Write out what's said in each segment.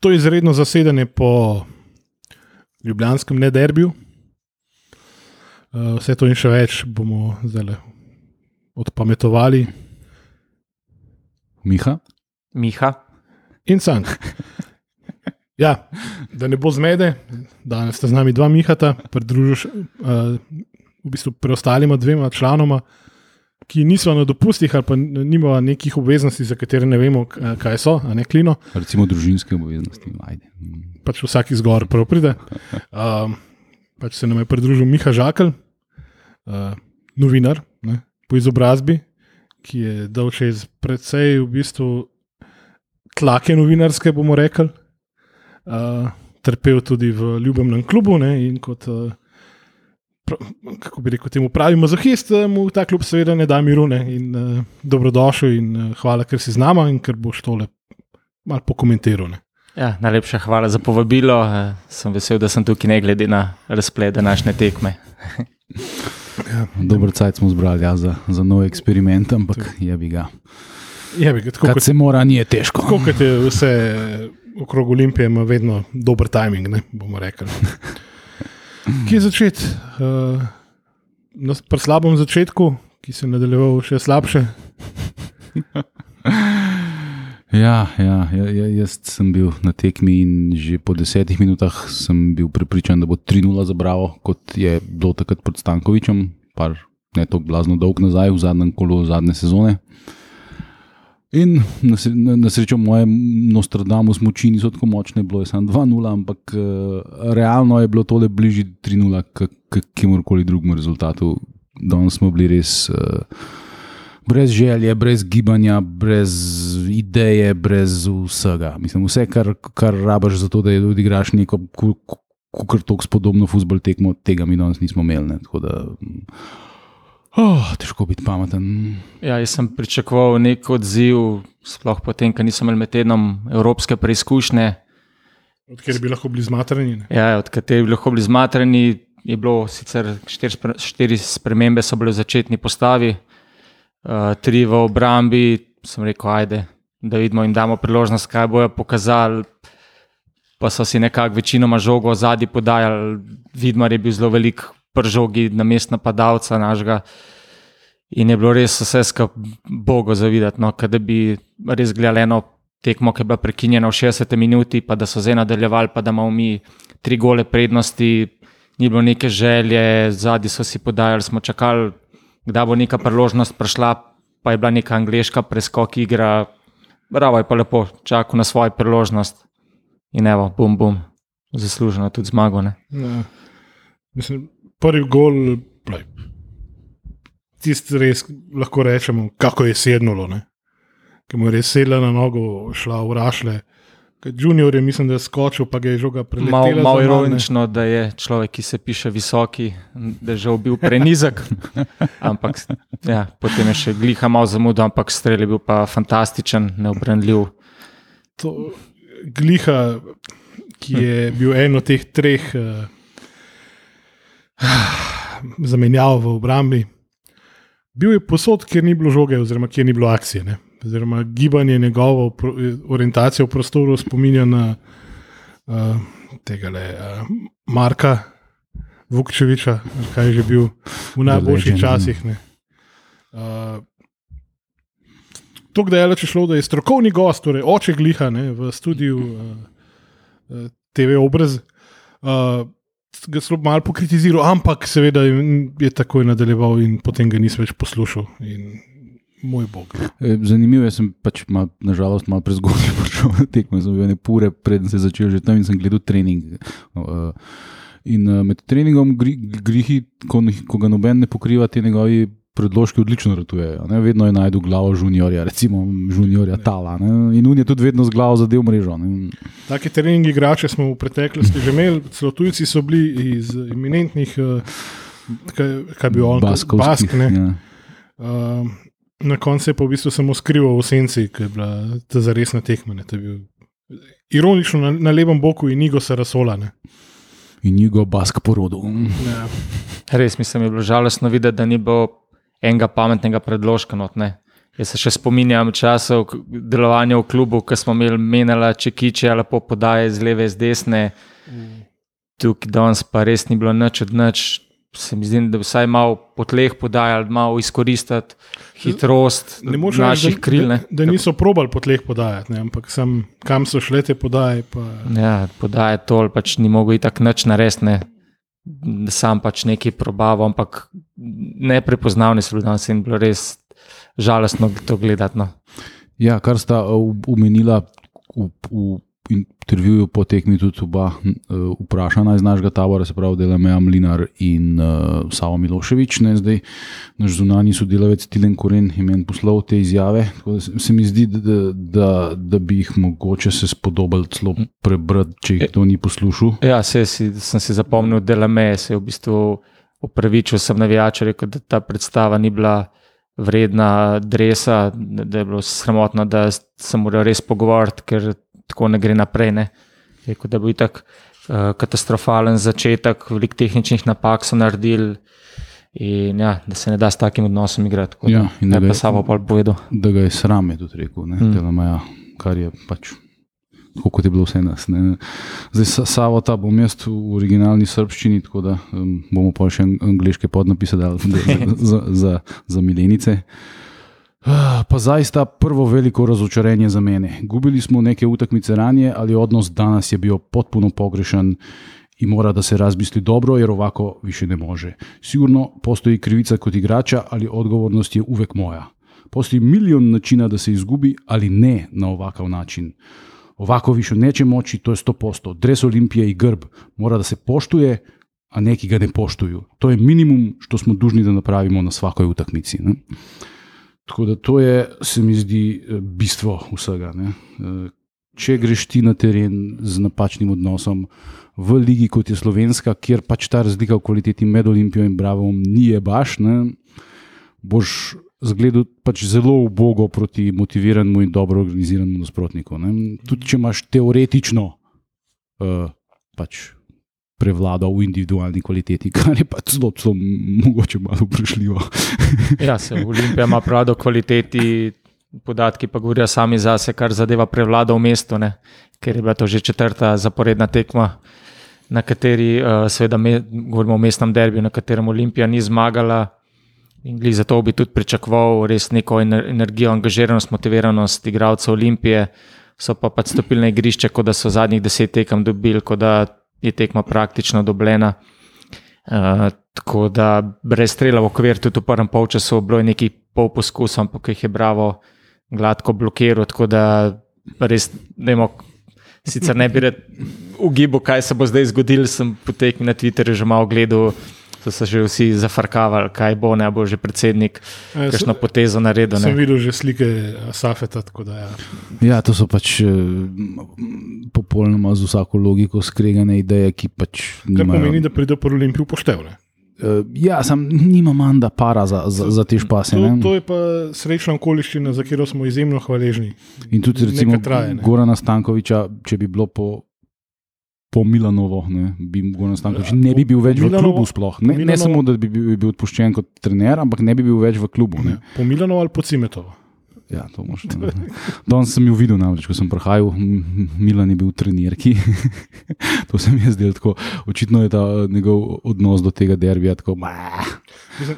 to izredno zasedanje po ljubljanskem nederbiju. Uh, vse to in še več bomo zdaj odpametovali. Miha. Miha. In sank. Ja, da ne bo zmede, danes sta z nami dva Mihata, pridružiš uh, v bistvu preostalima dvema članoma, ki niso na dopustih ali pa nimajo nekih obveznosti, za katere ne vemo, kaj so, a ne klino. Recimo družinske obveznosti. Ajde. Pač vsak izgovor prav pride. Um, pač se nam je pridružil Miha Žakelj, uh, novinar ne, po izobrazbi, ki je dal čez precej v bistvu tlake novinarske, bomo rekli. Uh, trpel tudi v ljubemnem klubu ne, in kot, uh, kako bi rekel, temu pravi mazohist, mu ta klub seveda ne da miru. Ne, in uh, dobrodošel in uh, hvala, ker si z nami in ker boš tole malo pokomentiral. Ja, najlepša hvala za povabilo. Uh, sem vesel, da sem tukaj, ne glede na razplet današnje tekme. ja, Dobro, cajt smo zbrali ja, za, za nov eksperiment, ampak je bi ga. Je bi ga tako, kot se mora, ni težko. Tako kot je vse okrog Olimpije, ima vedno dober timing, ne bomo rekli. Kje je začeti? Uh, na slabem začetku, ki se je nadaljeval še slabše. Ja, ja, ja, ja, jaz sem bil na tekmi in že po desetih minutah sem bil prepričan, da bo 3-0 za Bravo, kot je bilo takrat pred Stankovičem, pa ne tako blazno dolg nazaj, v zadnjem kolu zadnje sezone. In na, na, na srečo moje Nostradamus moči niso tako močne, bilo je samo 2-0, ampak uh, realno je bilo tole bližje 3-0, k kamorkoli drugemu rezultatu. Danes smo bili res. Uh, brez želje, brez gibanja, brez ideje, brez vsega. Mislim, vse, kar, kar rabaš za to, da odigraš neko, kar tako spodobno futbol tekmo, tega mi danes nismo imeli. Da, oh, težko biti pameten. Ja, jaz sem pričakoval nek odziv, sploh potem, ker nisem imel med tednom evropske preizkušnje. Odkjer bi lahko bili zmatreni? Ja, odkjer bi lahko bili zmatreni. Je bilo sicer štiri, štiri spremembe, so bile v začetni postavi, uh, tri v obrambi, sem rekel, ajde, da vidimo in damo priložnost, kaj bojo pokazali. Pa so si nekako večinoma žogo zadnji podajali, vidmar je bil zelo velik pržogi na mest napadalca našega. In je bilo res vse skupaj bogo zavidati, no, da bi res gledali eno tekmo, ki je bila prekinjena v 60 minuti, pa da so zdaj nadaljevali, pa da imamo mi tri gole prednosti, ni bilo neke želje, zadnji so si podajali, smo čakali kdaj bo neka priložnost prišla, pa je bila neka angliška preskok igra, bravo je pa lepo, čakal na svojo priložnost in evo, bum, bum, zasluženo tudi zmago. Ja. Mislim, prvi gol, tisti res lahko rečemo, kako je sednulo, ki mu je res sedla na nogo, šla v rašle. Junior je, mislim, da je skočil, pa ga je žoga preletel. Malo mal ironično, da je človek, ki se piše visoki, da je že bil prenizek. ampak ja, potem je še gliha malo zamudil, ampak strelj je bil pa fantastičen, neobrnljiv. To gliha, ki je bil en od teh treh uh, zamenjav v obrambi, bil je posod, kjer ni bilo žoge, oziroma kjer ni bilo akcije. Ne? oziroma gibanje njegovo orientacijo v prostoru spominja na uh, tega le uh, Marka Vukčeviča, kaj je že bil v najboljših časih. Uh, to, da je le šlo, da je strokovni gost, torej oče gliha ne, v studiu uh, TV obraz. Uh, Ga zelo malo pokritiziral, ampak seveda je takoj nadaljeval, in potem ga nisem več poslušal. In moj bog. E, zanimivo je, sem pač mal, nažalost malo prezgodaj prišel na tekmo. Sem bil nekaj pure, preden se je začel že tam in sem gledal trening. Uh, in uh, med treningom grihi, ko, ko ga noben ne pokriva, ti njegovi predložki odlično rotujejo. Vedno je najdu glavo juniorja, recimo juniorja Tala. Ne? In on je tudi vedno z glavo zadev mrežo. Take treningi igrače smo v preteklosti že imeli, celo tujci so bili iz eminentnih, uh, kaj bi on rekel, bask. Ja. Uh, Na koncu je pa v bistvu samo skrival v senci, ki je bila ta zaresna tekma. Ironično na, na levem boku je Nigo Sarasola. In Nigo Bask porodil. Ja. Res mi je bilo žalostno videti, da ni bilo enega pametnega predložka. Not, Jaz se še spominjam časov delovanja v klubu, ko smo imeli menjala čekiče, lepo podaje z leve, z desne. Tukaj danes pa res ni bilo nič od nič. Se mi zdi, da vsaj malo po tleh podajali, malo izkoristiti hitrost Ne naših reči, kril. ne. da, da niso probali po tleh podajati, ne, ampak sem, kam so šle te podaje. Pa, Ja, podaje to, pač ni mogel tako nič narediti, ne. Da sam pač nekaj probaval, ampak neprepoznavni so bili danes in bilo res žalostno to gledati. No. Ja, kar sta umenila v, v intervjuju po tekmi tudi oba uh, vprašana iz našega tabora, se pravi Delameja Mlinar in uh, Savo Miloševič. Ne, zdaj, naš zunani sodelavec Tilen Koren je meni poslal te izjave. Se, se mi zdi, da, da, da bi jih mogoče se spodobili celo prebrati, če jih kdo ni poslušal. Ja, se, si, sem si zapomnil, da me je v bistvu upravičil, sem navijač, rekel, da ta predstava ni bila vredna dresa, da, da je bilo sramotno, da sem moral res pogovoriti, ker tako ne gre naprej. Ne. Rekel, da bo itak uh, katastrofalen začetek, veliko tehničnih napak so naredili. In ja, da se ne da s takim odnosom igrati. tako da Ja, da ne ga pa je- samo pol povedal. da ga je sram, je tudi rekel, ne, Mm. Maja, kar je pač. Tako kot je bilo vse nas. Ne. Zdaj, Sa- Savo ta bom jaz v originalni srščini, tako da um, bomo pa še an- angliške podnapise dali za, za, za, za milenice. Ah, Pa zaista prvo veliko razočaranje za mene. Gubili smo neke utakmice ranije, ali odnos danas je bio potpuno pogrešan i mora da se razmisli dobro jer ovako više ne može. Sigurno postoji krivica kod igrača, ali odgovornost je uvek moja. Postoji milion načina da se izgubi, ali ne na ovakav način. Ovako više neće moći, to je 100%. Dres Olimpije i grb mora da se poštuje, a neki ga ne poštuju. To je minimum što smo dužni da napravimo na svakoj utakmici. Ne? Tako da to je, se mi zdi, eh, bistvo vsega. Ne? Eh, Če greš ti na teren z napačnim odnosom v ligi kot je slovenska, kjer pač ta razlika v kvaliteti med Olimpijo in Bravom ni je baš, ne? boš zgledal pač zelo ubogo proti motiviranemu in dobro organiziranemu nasprotniku. Tudi če imaš teoretično uh, pač prevlado v individualni kvaliteti, kar je pač zelo, zelo mogoče malo vprašljivo. Ja, se Olimpija ima prevlado v kvaliteti, podatki pa govorijo sami zase, kar zadeva prevlado v mestu, ne? ker je bila to že četrta zaporedna tekma, na kateri, uh, seveda, me, govorimo o mestnem derbiju, na katerem Olimpija ni zmagala. In zato bi tudi pričakoval res neko ener- energijo, angažiranost, motiviranost igralcev Olimpije, so pa pač stopili na igrišče, kot da so zadnjih deset tekem dobili, kot da je tekma praktično dobljena. Uh, tako da brez strela v okvir, tudi v prvem polčasu, bilo je nekaj pol poskusov, ampak jih je Bravo gladko blokiral. Tako da res ne vemo, sicer ne bi rad ugibal, kaj se bo zdaj zgodilo. Sem potekal na Twitterju že malo gledal, so se že vsi zafrkavali, kaj bo, ne bo že predsednik, Eh, kakšno potezo naredil. Sem Ne. videl že slike Safeta, tako da ja. Ja, to so pač eh, popolnoma z vsako logiko skregane ideje, ki pač Kar nimajo. pomeni, da pride po Olimpiji upoštevne. Eh, Ja, sam nima manda para za, za, za te špase. To, ne. to je pa srečna okoliščina, za katero smo izjemno hvaležni. In tudi, recimo, traje. Gorana Stankoviča, če bi bilo po, po Milanovo, ne, bi Stankovič Ja, ne bi bil več v Milanovo- klubu. Sploh. Ne, ne Milanovo- samo, da bi bil, bil odpuščen kot trener, ampak ne bi bil več v klubu. Ne. Po Milano ali po Cimetovo. Ja, to možno. Danes sem jo videl, namreč, ko sem prihajal, Milan je bil trenerki. to se mi je zdelo tako. Očitno je ta eh, njegov odnos do tega derbija tako. Mislim,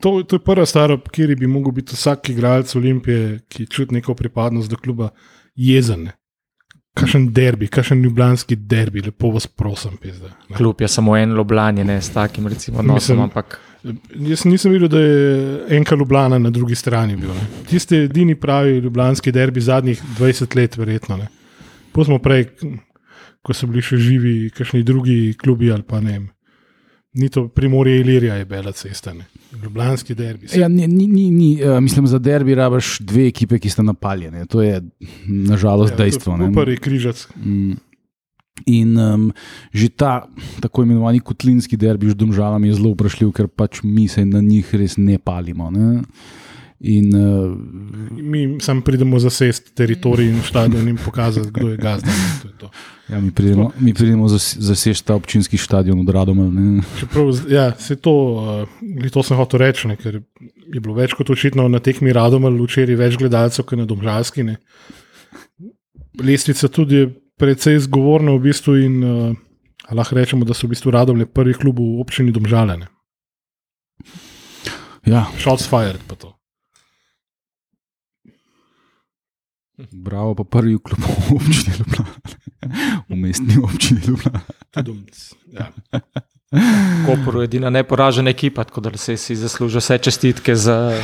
To, to je prva stvar, ob kateri bi lahko bil vsak igralec Olimpije, ki čuti neko pripadnost do kluba, jezen. ne. Kakšen derbi, kakšen ljubljanski derbi, lepo vas prosim, pizda. ne. Klub je samo en Loblanje, ne s takim recimo Mislim- nosom, ampak Jaz nisem videl, da je enka Ljubljana na drugi strani bil. Ne. Tisti edini pravi ljubljanski derbi zadnjih 20 let, verjetno. Ne. Pa smo prej, ko so bili še živi, kakšni drugi klubi ali pa ne. Ni to Primorje Ilirija, je bela cesta. Ne. Ljubljanski derbi. Ja, ni, ni, ni, ni, uh, mislim, za derbi rabaš dve ekipe, ki sta napaljene. To je nažalost ja, dejstvo. To je prvi križac. Mm. In um, že ta tako imenovani kotlinski derbi z domžalami je zelo vprašljiv, ker pač mi se na njih res ne palimo. Ne? In, uh, Mi sam pridemo zasest teritorij in stadion in pokazati, kdo je gazda. To je to. ja, mi pridemo, mi pridemo zasež ta občinski stadion od Radoma. Čeprav, ja, se to, uh, to sem hotel reči, ne, ker je bilo več kot očitno na tekmi Radomelj včeraj več gledalcev, kot na Domžalski. Ne. Lestvica tudi je precej zgovorna v bistvu in uh, lahko rečemo, da so v bistvu Radomelj prvi klub v občini Domžalene. Ja, Shots fired pa to. Bravo, pa prvi v klubu občine Ljubljana. V mestni občini Ljubljana. Ja. Koper je edina neporažena ekipa, tako da se si zasluži vse čestitke za,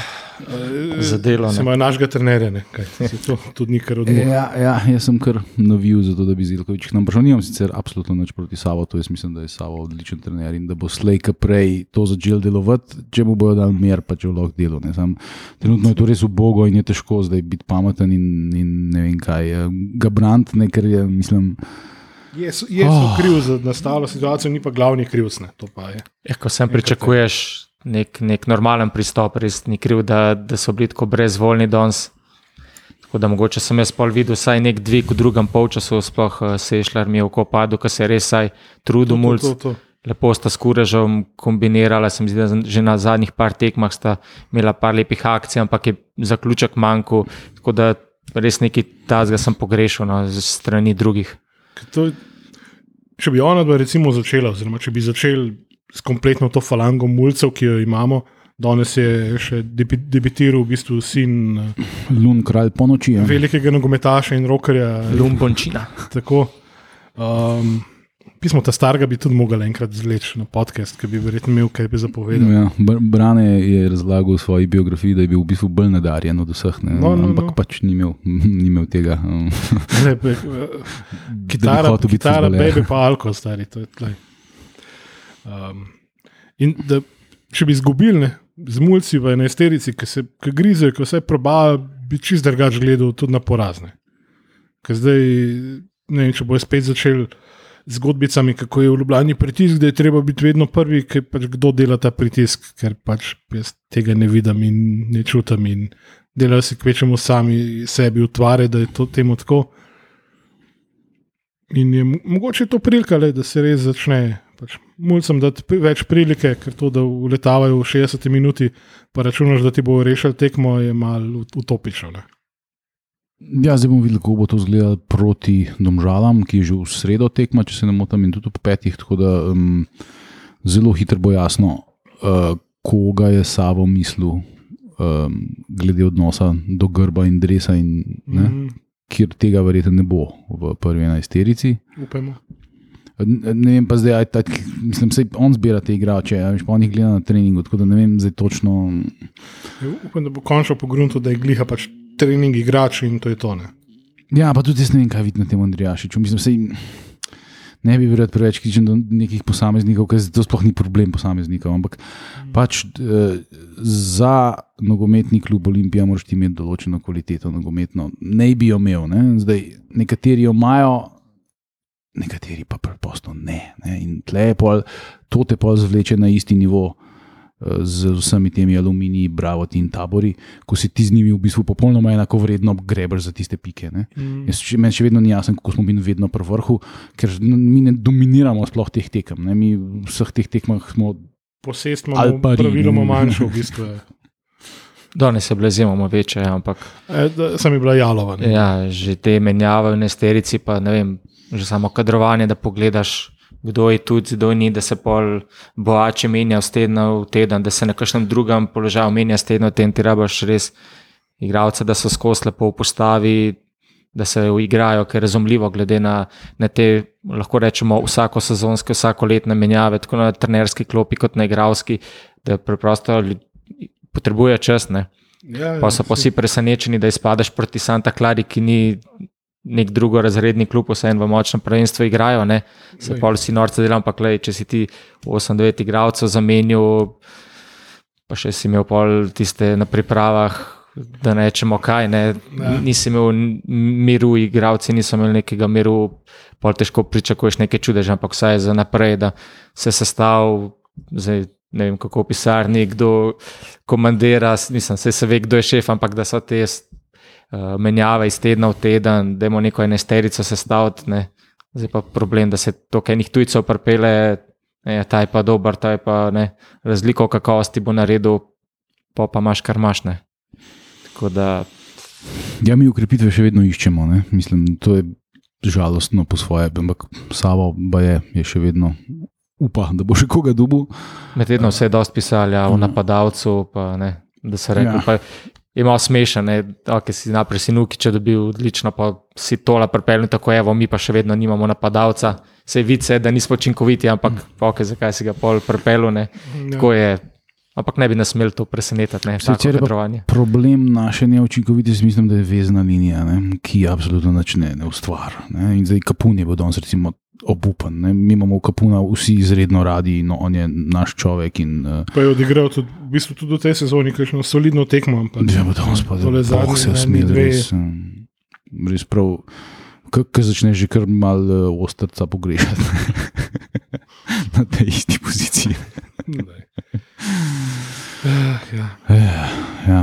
za delo. Se Ne. imajo našega trenerja, ne? Kaj, saj to tudi ni kar odmor. Ja, ja, jaz sem kar navil za to, da bi Zilkovič k nam prišel. Nimam sicer absolutno nič proti Savo, to jaz mislim, da je Savo odličen trener in da bo slej, ki prej to začel delovati, če mu bojo dali mer, pa če bo lahko delo. ne. Sam, trenutno je to res ubogo in je težko zdaj biti pameten in, in ne vem kaj. eh, Ga brant, ne, ker je, mislim, Je, je Oh. kriv za nastalo situacijo, ni pa glavni krivc. ne, to pa je. Ja, ko sem pričakuješ nek, nek normalen pristop, res ni kriv, da, da so bili tako brezvoljni danes. Tako da mogoče sem jaz pol videl vsaj nek dvig v drugem polčasu, sploh uh, se je šlar mi v kopadu, ker se je res saj trudil mulj. Lepo sta s kurežom kombinirala, se mi zdi, da že na zadnjih par tekmah sta imela par lepih akcij, ampak je zaključek manjkal. Tako da res nekaj tazga sem pogrešal no, z strani drugih. To, če bi ona dva recimo začela, oziroma če bi začeli s kompletno to falango mulcev, ki jo imamo, danes je še debi- debitiral v bistvu sin eh, lun kralj po noči. Ja. velikega nogometaša in rokerja. Lumbončina. Tako. Um, pismo ta starega bi tudi mogel enkrat zvleči na podcast, ki bi verjetno imel kaj bi zapovedal. Ja, Br- Brane je razlagal v svoji biografiji, da je bil v bistvu bolj nadarjen od vseh, ne, No, no, ampak no. pač ni imel, ni imel tega. Um, Ne, pe- eh, Kitara, kitara baby pa alko, stari. Um, in da, če bi izgubili ne, z mulci v enajsterici, ki se ki grizejo, ki vse probajo, bi čist drugače gledal tudi na porazne. Ker zdaj, ne vem, če bojo spet začeli zgodbicami, kako je v Ljubljani pritisk, da je treba biti vedno prvi, ker pač kdo dela ta pritisk, ker pač jaz tega ne vidim in ne čutim. In delajo si kvečemu sami sebi utvare, da je to temu tako. In je mo- mogoče to prilika, le, da se res začne. Pač, Mulcem pri- več prilike, ker to, da uletavajo v 60 minuti, pa računaš, da ti bo rešil tekmo, je malo ut- utopično. Ja, zdaj bomo videli, kako bo to izgledalo proti Domžalam, ki je že v sredo tekma, če se ne motim, in tudi po petih. Tako da um, zelo hitro bo jasno, uh, koga je Savo mislil, um, glede odnosa do grba in dresa, in, ne, Mm, kjer tega verjetno ne bo v prvi enajsterici. upajmo. Ne vem pa zdaj, aj, tak, mislim, se on zbira te igrače, a veš, pa on jih gleda na treningu, tako da ne vem zdaj točno. Ja, Upam, da bo končno pogrunto, da je gliha pač trening igrač in to je to. Ne? Ja, pa tudi jaz ne vem, kaj videti na tem Andrijašiču. Mislim, sej, ne bi bil rad preveč kritičen do nekih posameznikov, ker to sploh ni problem posameznikov. Ampak pač eh, za nogometni klub Olimpija moraš ti imeti določeno kvaliteto nogometno. Ne bi jo imel. Ne? Zdaj, nekateri jo imajo, nekateri pa preprosto ne. ne? In tle je pol, to te pa zvleče na isti nivo. eh, Z vsemi temi aluminiji, bravoti in tabori, ko si ti z njimi v bistvu popolnoma enako vredno grebaš za tiste pike. Ne? Mm. Jaz, še, meni še vedno ni jasno, kako smo mi vedno pri vrhu, ker mi ne dominiramo sploh teh tekem. Ne? Mi v vseh teh tekmah smo. Posest Ali imamo praviloma manjšo, v bistvu. je. Danes je bilo izjemno večje, ampak E, sem bila jalova. ne. ja, že te menjave v nesterici, pa ne vem, že samo kadrovanje, da pogledaš, kdo je tu, kdo ni, da se pol boače menja z tedna v teden, da se na kakšnem drugem položaju menja z tedna v teden, ti rabaš res igralce, da so skozi lepo v postavi, da se uigrajo, ker je razumljivo, glede na, na te, lahko rečemo, vsako sezonske, vsako letne menjave, tako na trenerski klopi kot na igralski, da preprosto potrebuje čas. Ne? Ja, Pa so pa vsi presenečeni, da izpadeš proti Santa Clari, ki ni nek drugorazredni klub, vse v močnem prvenstvu igrajo. Ne? Se pa vsi norce delajo, ampak lej, če si ti 8-9 igralcev zamenil, pa še si imel pol tiste na pripravah. Da ne rečemo kaj, ne. Ja. nisi imel miru, igravci niso imeli nekega miru, pol težko pričakuješ neke čudeže, ampak vsaj za naprej, da se sestav, zdaj ne vem kako pisarni, kdo komandira, vse se ve, kdo je šef, ampak da so te uh, menjave iz tedna v teden, da imamo neko enesterico sestaviti. Ne. Zdaj pa problem, da se to enih tujcev pripele, ne, ta je pa dober, ta je pa ne, razliko kakovosti bo naredil pa, pa imaš kar imaš. Ne. Tako da Ja, mi ukrepitve še vedno iščemo. Ne? Mislim, to je žalostno po svoje, ampak Savo pa je, je še vedno upa, da bo še koga dubu. med tednom se je dosti pisali ja, o napadalcu, pa, ne, da se reče. Ja. Ja. Je malo smešen, da okay, si najprej si nuki, če dobil odlično, pa si tola pripeljal, tako evo, mi pa še vedno nimamo napadalca. Se vidi, se, da nismo učinkoviti, ampak okay, zakaj si ga pol pripeljal. ne. Tako je. Ampak ne bi nas imeli to presenetiti, ne, pa kadrovanje. Problem naše neučinkovitosti, mislim, da je vezna linija, ne? ki absolutno nič ne, ne ustvarja. In zdaj Kapun je bil danes recimo obupan. Ne? Mi imamo Kapuna vsi izredno radi, no on je naš človek. In, uh, Pa je odigral tudi, v bistvu tudi v tej sezoni, kakšno solidno tekmo. ampak Ja, pa danes pa tole da zadnji se usmili, dve- res, um, res prav. Ko začneš že kar malo uh, ostrca pogrešati na tej isti poziciji. Ah, ja. Ja,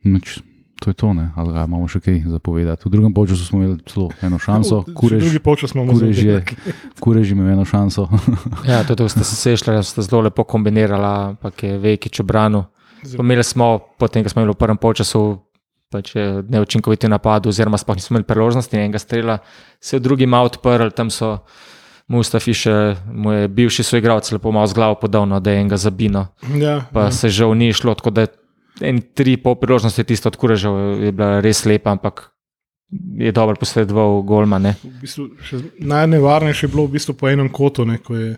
Nič, to je to, ne? ali ga imamo še kaj zapovedati. V drugem času smo imeli celo eno šanso, Še kurež, Drugi polčas imamo kurež je, kurež je imel eno šanso. Ja, tudi ste se sešli, ste zelo lepo kombinirali, ampak je Vekič obranu. Imeli smo, potem, ko smo imeli v prvem polčasu, pač neučinkoviti napad, oziroma sploh nismo imeli priložnosti enega strela, se je drugi malo odprl, tam so Mustafi še, mu je bivši soigralec, lepo malo z glavo podal, no, da je enega zabino, Ja, pa ja. se žal ni šlo, tako da en tri pol priložnosti tisto odkurežal, je bila res lepa, ampak je dobro posredoval golma. Ne. V bistvu še najnevarnejše je bilo v bistvu po enem kotu, ne, ko je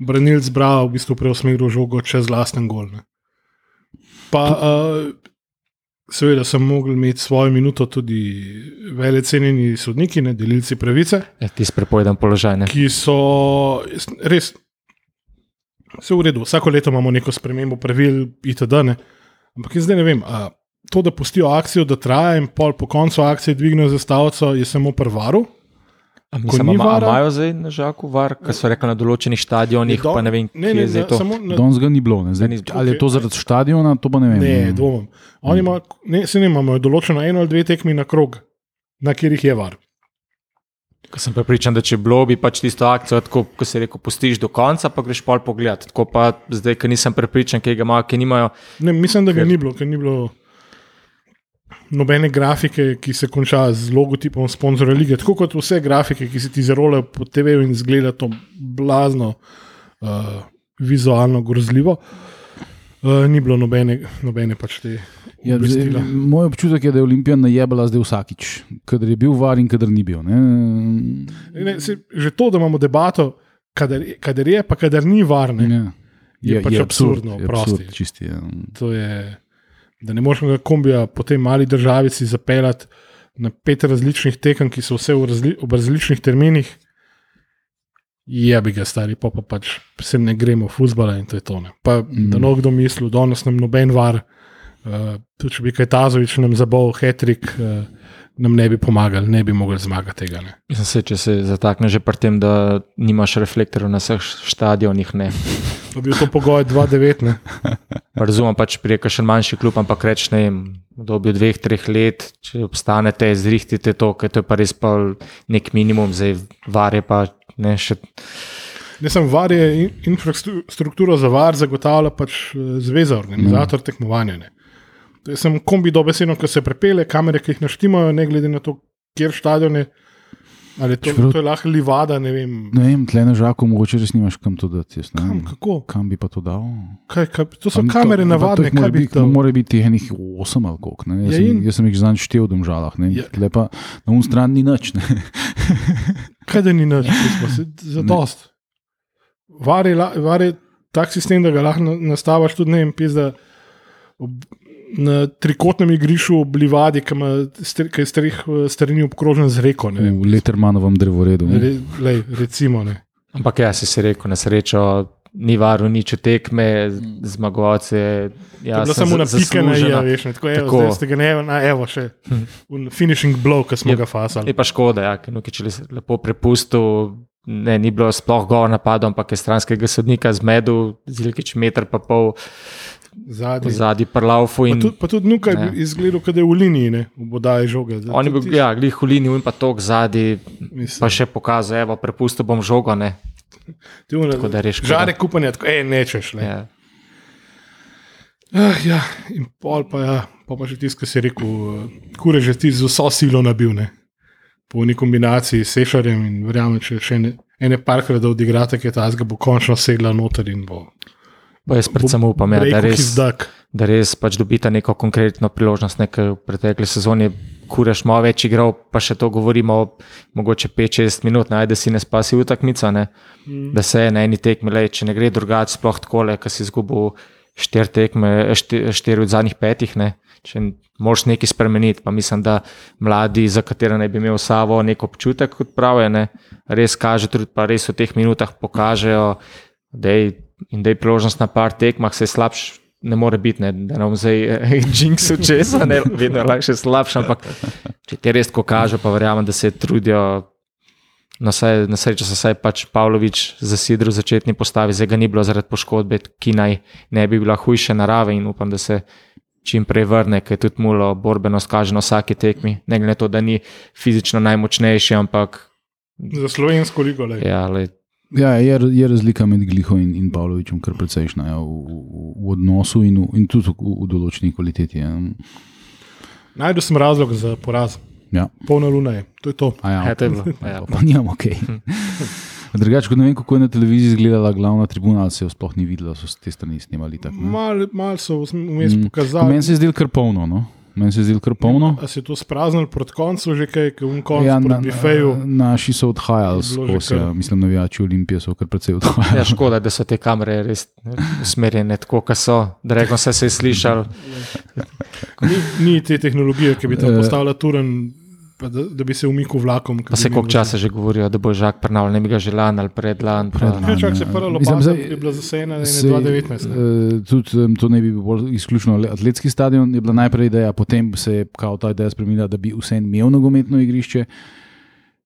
branilc bral, v bistvu preusmeril žogo čez lasten gol. Ne. Pa uh, seveda sem mogel imeti svojo minuto tudi velecenjeni sodniki, ne, delilci pravice, Je tisti prepovedan položaj. Ne. ki so res. Vse v redu, vsako leto imamo neko spremembo pravil, itd. Ne. Ampak jaz zdaj ne vem, a to, da pustijo akcijo, da traja in pol po koncu akcije dvignejo zastavico, je samo prvaru. Imajo zdaj na žaku var, kar so rekli na določenih stadionih, Do- pa ne vem, ne, kje ne, je zdaj to. Danes ga ni bilo. ne. Zdaj, ni- ali je to zaradi stadiona, to pa ne vem. Ne, dvomim. Oni imajo, ne, se ne imamo, določeno eno ali dve tekmi na krog, na katerih je var. Ko sem prepričan, da če bilo, bi pač tisto akcijo, tako kot se reče, pustiš do konca, pa greš pol pogled. Tako pa zdaj, ker nisem prepričan, kaj ga imajo, kaj nimajo. Ne, mislim, da ga Ker- ni bilo, ker ni bilo nobene grafike, ki se konča z logotipom sponzorja lige. Tako kot vse grafike, ki se ti zarolajo po TV-ju in zgleda to blazno, uh, vizualno grozljivo. Uh, ni bilo nobene, nobene pač te. Ja, zdaj, moj občutek je, da je Olimpija najebala zdaj vsakič, kadar je bil var in kadar ni bil. Ne? Ne, se, že to, da imamo debato, kadar, kadar je, pa kadar ni varne. Ja. Je pač absurdno, je oprosti. absurd, čisti, ja. To je, da ne moreš ga kombija po tej mali državici zapeljati na pet različnih tekem, ki so vse v razli, ob različnih terminih. Je bi ga stari, pa, pa pač se ne gremo v fusbala in to je to. Ne. Pa mm. da no kdo misli, da nas nam noben var, uh, tudi če bi kaj Tazovič nam zabol, hetrik, uh, nam ne bi pomagali, ne bi mogli zmagati tega. Ne. Mislim, se, če se zatakne že pri tem, da nimaš reflektorjev na vseh stadionih. Ne. To bi bil to pogoj 2-9. ne. Pa Razumem pač pri kakšen manjši klub, ampak reč ne vem, v obdobju dveh, treh let, če obstanete, zrihtite to, ker to je pa res pa nek minimum, zdaj var je pa ne še. Ne samo var je in- infrastrukturo za var zagotavlja pač eh, zveza, organizator mm. tekmovanja. Ne. Samo kombi dobesedno, ko se prepele, kamere, ki jih naštimajo, ne glede na to, kjer stadion je. Ali to, Čeprav- to je lahko livada, ne vem. Ne vem, tle na žaku, mogoče res nimaš kam to dati. Jaz, Kam, kako? kam bi pa to dal? Kaj, kaj, to so Pa kamere to- navadne, kaj bi to? Mora biti enih osem ali koliko. ne. Jaz, Ja, sem, in- jaz sem jih zanj štel v domžalah. ne. Ja. Tle pa na un stran ni nič. ne. Kaj da ni nič, pismo, se- za dost. Var je, var je tak sistem, da ga lahko na- nastaviš tudi, ne vem, pizda. Ob, na trikotnem igrišču ob livadi, ki ima ki je strih eh, strani obkrožen z reko. ne. V Lettermanovem drevoredu. ne. Re, lej, recimo, ne. Ampak ja, si rekel, na srečo ni varu nič tekme, zmagovalce. To Ja, je bilo sem samo na pike zaslužena. ja, veš, ne, tako, evo, Tako. zdaj ste ga ne, na, evo še, un finishing blow, ki smo Je- ga fasali. Je pa škoda, ja, ker Nukič je lepo prepustil. Ne, ni bilo sploh govor napadov, ampak je stranskega sodnika zmedel, zilkič meter pa pol Zadnji. zadnji prlaufu. Pa In tudi, pa tudi nukaj Ne. bi izgledal, kot da je v liniji, ne, v bodaji žoge. Zdaj, on je bil, ja, glih v liniji in pa tok zadnji, pa še pokazal, evo, prepustil bom žogo. Ne. ti une- tako da je škoda. Žare kupanje, tako, ej, nečeš. Ne. Ja. Ah, ja, in pol pa, ja, pa, pa še tisto, kar si rekel, uh, kure že ti z vso silo nabil. Ne? Po neki kombinaciji s Sešarjem in verjamem, če še ene, ene parkrat da odigrate, ki je ta zga bo končno sedla noter in bo. Pa jaz predvsem upam, ja, da res, da res pač dobita neko konkretno priložnost. Nekaj v pretekli sezoni kureš malo več igral, pa še to govorimo, mogoče 5-6 minut, naj da si ne spasi utakmica, ne? da se na eni tekmi, le, če ne gre drugače, sploh tako, ker si izgubil štiri tekme, štiri, štiri od zadnjih petih. Ne? Če moraš nekaj spremeniti, pa mislim, da mladi, za katere naj bi imel Savo nek občutek, kot pravijo, ne? res kaže, tudi pa res v teh minutah pokažejo, da je in da je priložnost na par tekmah, se slabš. Ne more biti, ne, da nam zdaj jinxu česa, ne, vedno je lahko še slabše, ampak če ti res tako kaže, pa verjamem, da se trudijo. Na, saj, na srečo se je pač Pavlović zasidril v začetni postavi, zdaj ga ni bilo zaradi poškodbe, ki naj ne bi bila hujše narave in upam, da se čim prej vrne, ker je tudi mulo borbenost kaže na vsaki tekmi. Ne glede na to, da ni fizično najmočnejši, ampak Za slovensko ligo. lej. ja, lej, Ja, je, je razlika med Gliho in, in Pavlovičem kar precejšna ja, v, v, v odnosu in, v, in tudi v, v določeni kvaliteti. Ja. Najdel sem razlog za poraz. Ja. Polna luna je, to je to. A Ja, Ja, to je bilo, Pa, ja. pa, pa nimam ok. Drugače, ko ne vem, kako je na televiziji izgledala glavna tribuna, ali se jo sploh ni videla, so s te strani snimali. tako. Mal, mal so vmes Mm. pokazali. Meni se je zdelo kar polno. No? Meni se je zdelo kar polno. A se je to spraznil proti koncu, že kaj, ki je v koncu Ja, ja, na, bifeju. naši so odhajali skozi, ja, mislim, navijači Olimpije so kar precej odhajali. ja, škoda, da so te kamere res usmerjene tako, kot so. Da reko se je slišal. Ni, ni te tehnologije, ki bi Eh. tam postavila turen, da, da bi se umikal vlakom. Pa se koliko časa že govorijo, da bo žak prnal, ne bi ga že lan ali predlan. Predlan. Ja, čak se prva zdaj- je bila zasejena na Se- 2019. ne. eh, Tudi em, to ne bi bil izključno le- atletski stadion, je bila najprej ideja, potem se je kao ta ideja spremenila, da bi vse imel nogometno igrišče.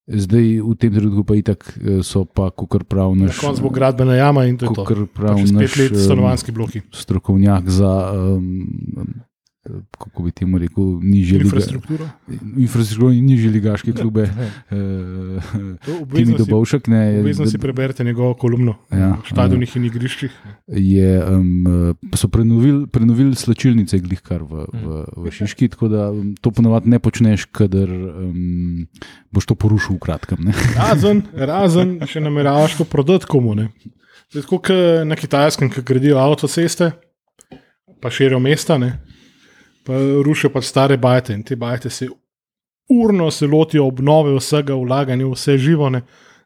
Zdaj, v tem trenutku pa itak eh, so pa, kot prav Na naš, koncu bo gradbena jama in to je to. kakor prav naš pet let stanovanski bloki. strokovnjak za, um, kako bi temu rekel, nižje. Infrastrukturo. Infrastrukturo in nižje ligaške klube. To Timi Obvezno si, Dobovšek ne, obvezno da- si preberete njegovo kolumno Ja, o stadionih in igriščih. je, um, so prenovili prenovil slačilnice glihkar v, v, v Šiški, tako da to ponovadi ne počneš, kadar um, boš to porušil v kratkem. Ne? Razen, razen, če nameravaš to prodati komu. Ne. Tako kot na kitajskem, ki gradijo avtoceste, pa širijo mesta, ne. Pa rušijo pač stare bajte in te bajte se urno se lotijo obnove vsega, vlaganja v vse živo, ne,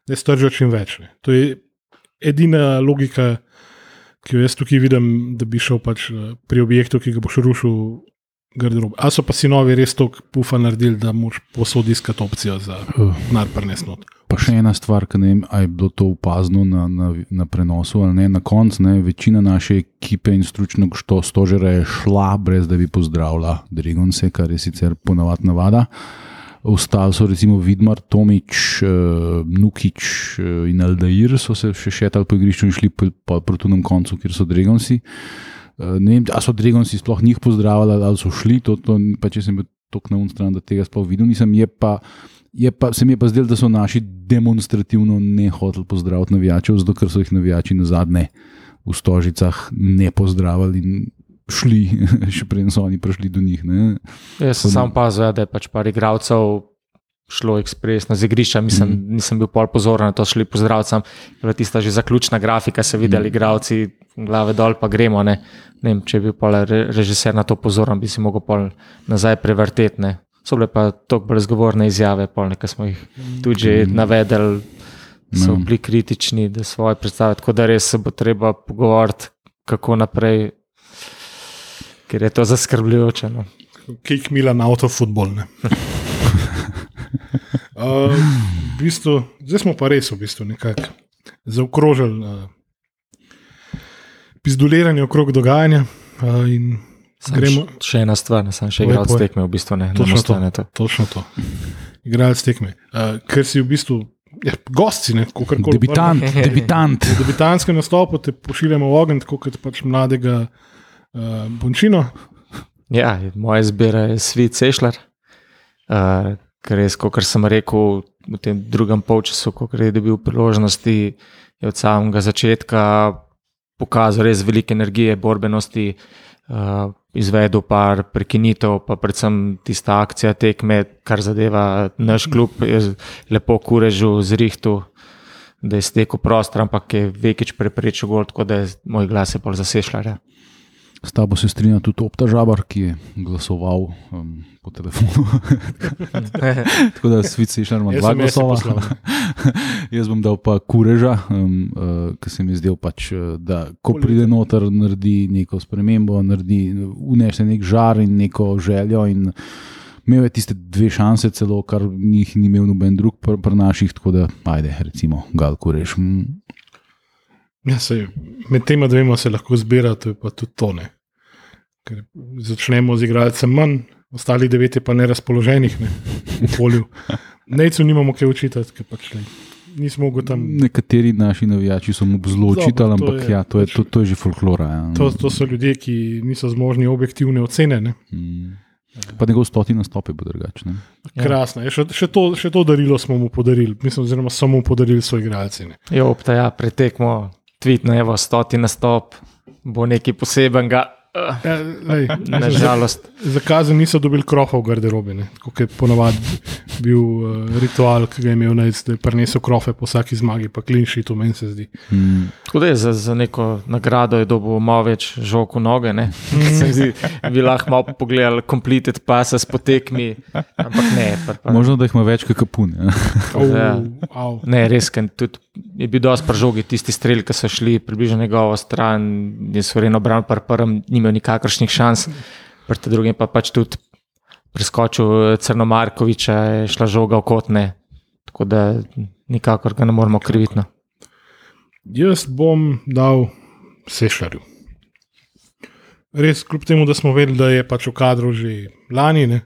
da stržijo čim več. Ne. To je edina logika, ki jo jaz tukaj vidim, da bi šel pač eh, pri objektu, ki ga boš rušil. garderobe. Ali so pa sinovi res tako pufa naredili, da moraš posod iskati opcijo za nadprnes not. Pa še ena stvar, ki ne vem, ali je bilo to opazno na, na, na prenosu ali ne. Na koncu ne, večina naše ekipe in stručnega što- stožera je šla, brez da bi pozdravila Dregonse, kar je sicer ponavadi navada. Ostali so recimo Vidmar, Tomič, uh, Nukič uh, in Aldair, so se še šetali po igrišču in šli po, po, proti nam koncu, kjer so Dregonsi. Uh, ne vem, ali so Dregonsi sploh njih pozdravili ali so šli, to, to, pa če sem bil tako na unstran, da tega sploh videl nisem. Je pa, je pa, se mi je pa zdelo, da so naši demonstrativno ne hoteli pozdraviti navijačev, zato ker so jih navijači na zadnje v stožicah ne pozdravili in šli, še preden so oni prišli do njih. Ne. Jaz sem samo pazil, ja, da je pač par igralcev šlo ekspresno z igrišča, mislim, mm. nisem bil pol pozoren na to, šli pozdravljam. Bila tista že zaključna grafika, se videli igralci, glave dol, pa gremo. Ne. Ne vem, če bi bil pol re, režiser na to pozoren, bi si mogel pol nazaj prevrteti. So bile pa tako brezgovorne izjave, pol nekaj smo jih tudi že navedeli, so No. bili kritični, da svoje predstave. Tako da res se bo treba pogovoriti, kako naprej, ker je to zaskrbljujoče. No. Kik Milan avtofutbol. ne. Uh, v bistvu, zdaj smo pa res v bistvu nekako zaokrožili uh, pizdoliranje okrog dogajanja. Uh, in Sam gremo Še ena stvar, ne sem še Povej, igral povej. tekme, v bistvu ne. Točno ne to. ostane to. točno to. Igralec tekme. Uh, ker si v bistvu ja, gosti, ne kako koli. Debitant, debitant. V debitanskem nastopu te pošiljamo v ogenj, tako kot pač mladega uh, Bončino. Ja, moja izbira je Svet Sešljar, uh, ker res, kot sem rekel v tem drugem polčasu, ko je dobil priložnosti, je od samega začetka pokazal res veliko energije, borbenosti, uh, izvedel par prekinitev, pa predvsem tista akcija tekme, kar zadeva naš klub, je lepo kurežil z rihtu, da je stekel prostor, ampak je vekič preprečil gol, tako da je moj glas je pol zasešljal. S tabo se strinja tudi Opta Žabar, ki je glasoval um, po telefonu. Tako da svici še imamo dva je glasova. Jaz bom dal pa kureža, um, uh, ki se mi zdel pač, uh, da ko pride noter, naredi neko spremembo, naredi, unese nek žar in neko željo. In imel je tiste dve šanse, celo kar njih ni imel noben drug pri pr naših, tako da ajde, recimo, gal kurež. Mm, Ja, sej, med tema dvema se lahko zbira, to je pa tudi tone. Ker začnemo z igralcem manj, ostali devet je pa nerazpoloženih ne, v polju. Nejcu nimamo kaj učitati, ker pač ne, nismo mogli tam. Nekateri naši navijači so mu zelo očitali, to ampak je ja, to, je, pač- to, to je že folklora. Ja. To, to so ljudje, ki niso zmožni objektivne ocene. Ne. Mm. Pa njegov stoti nastop je bil drugačen. Ja. Krasno. je. Še, še, to, še to darilo smo mu podarili, mislim, oziroma samo mu podarili svoji igralci. Ne. Jo, opta, ja, pretekmo, tvitno, evo, stoti nastop, bo nekaj posebenega. Ja, lej, Nažalost. Zakazani niso dobili krofa v garderobi, kot je ponavadi bil uh, ritual, ki ga je imel najc, da je prinesel krofe po vsaki zmagi, pa klinši, to meni se zdi. Mm. Tako da je za, za neko nagrado je dobil malo več žog v noge. ne. Se mi zdi, bi lahko malo pogledali, completed passes po tekmi, ampak ne. Pa, pa, Možno, da jih ima več kot kapun. Ja. Oh, Ja. au. Ne, res, ker tudi je bil dosti pržogi, tisti strel, ki so šli približno njegovo stran, je suvereno bran, par prvem ni imel nikakršnih šans, pri tem drugem pa pač tudi preskočil Crnomarkoviča, je šla žoga v kotne, tako da nikakor ga ne moremo kriviti. No. Jaz bom dal sešarju. Res, kljub temu, da smo vedeli, da je pač v kadru že lani, ne,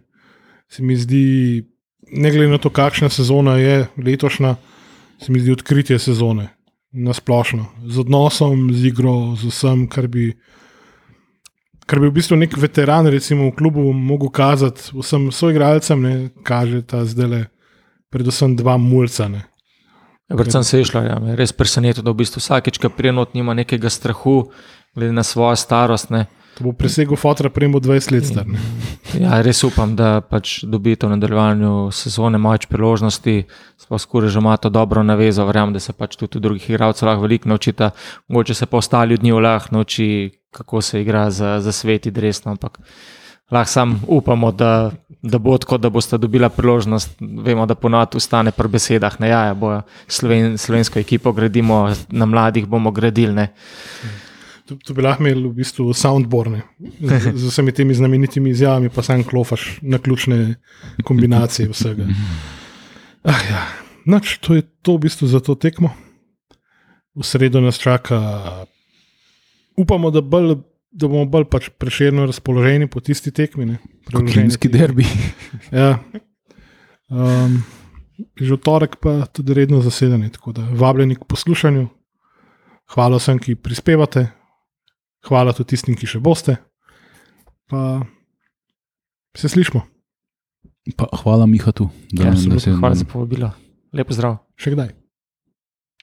se mi zdi, ne glede na to, kakšna sezona je letošnja, se mi zdi odkritje sezone na splošno. Z odnosom, z igro, z vsem, kar bi. Kar bi v bistvu nek veteran, recimo v klubu, mogel kazati vsem soigralcem, ne, kaže ta zdaj le, predvsem dva mulca. Ne. Predvsem se je šlo, ja, res presenetilo, da v bistvu vsakeč, ko prijenot nima nekega strahu, glede na svojo starost. Ne. To bo presegel fotra, prejmo 20 let star. Ne. Ja, res upam, da pač dobite v nadaljevanju sezone več priložnosti, sploh skoraj že ima to dobro navezo, verjamem, da se pač tudi drugih igralcev lahko veliko naučita, mogoče se pa ostali od njih lahko nauči, kako se igra za, za sveti dresno, ampak lahko sam upamo, da, da bo tako, da boste dobila priložnost. Vemo, da ponovadi ustane pri besedah, ne ja, bojo Sloven, slovensko ekipo gradimo, na mladih bomo gradili. Ne. To, to bi lahko imeli v bistvu soundborne z, z vsemi temi znamenitimi izjavami, pa sam klofaš na ključne kombinacije vsega. Ah, ja. Nač, to je to v bistvu za to tekmo. V sredo nas čaka, upamo, da, bolj, da bomo bolj pač preširno razpoloženi po tisti tekmi. tekmi. derbi. Ja. Um, že v torek pa tudi redno zasedanje, tako da vabljeni k poslušanju. Hvala vsem, ki prispevate, hvala tudi tistim, ki še boste. Pa se slišmo, Pa, hvala Mihatu, da, Ja, da se hvala za povabilo. Lepo zdrav. še kdaj.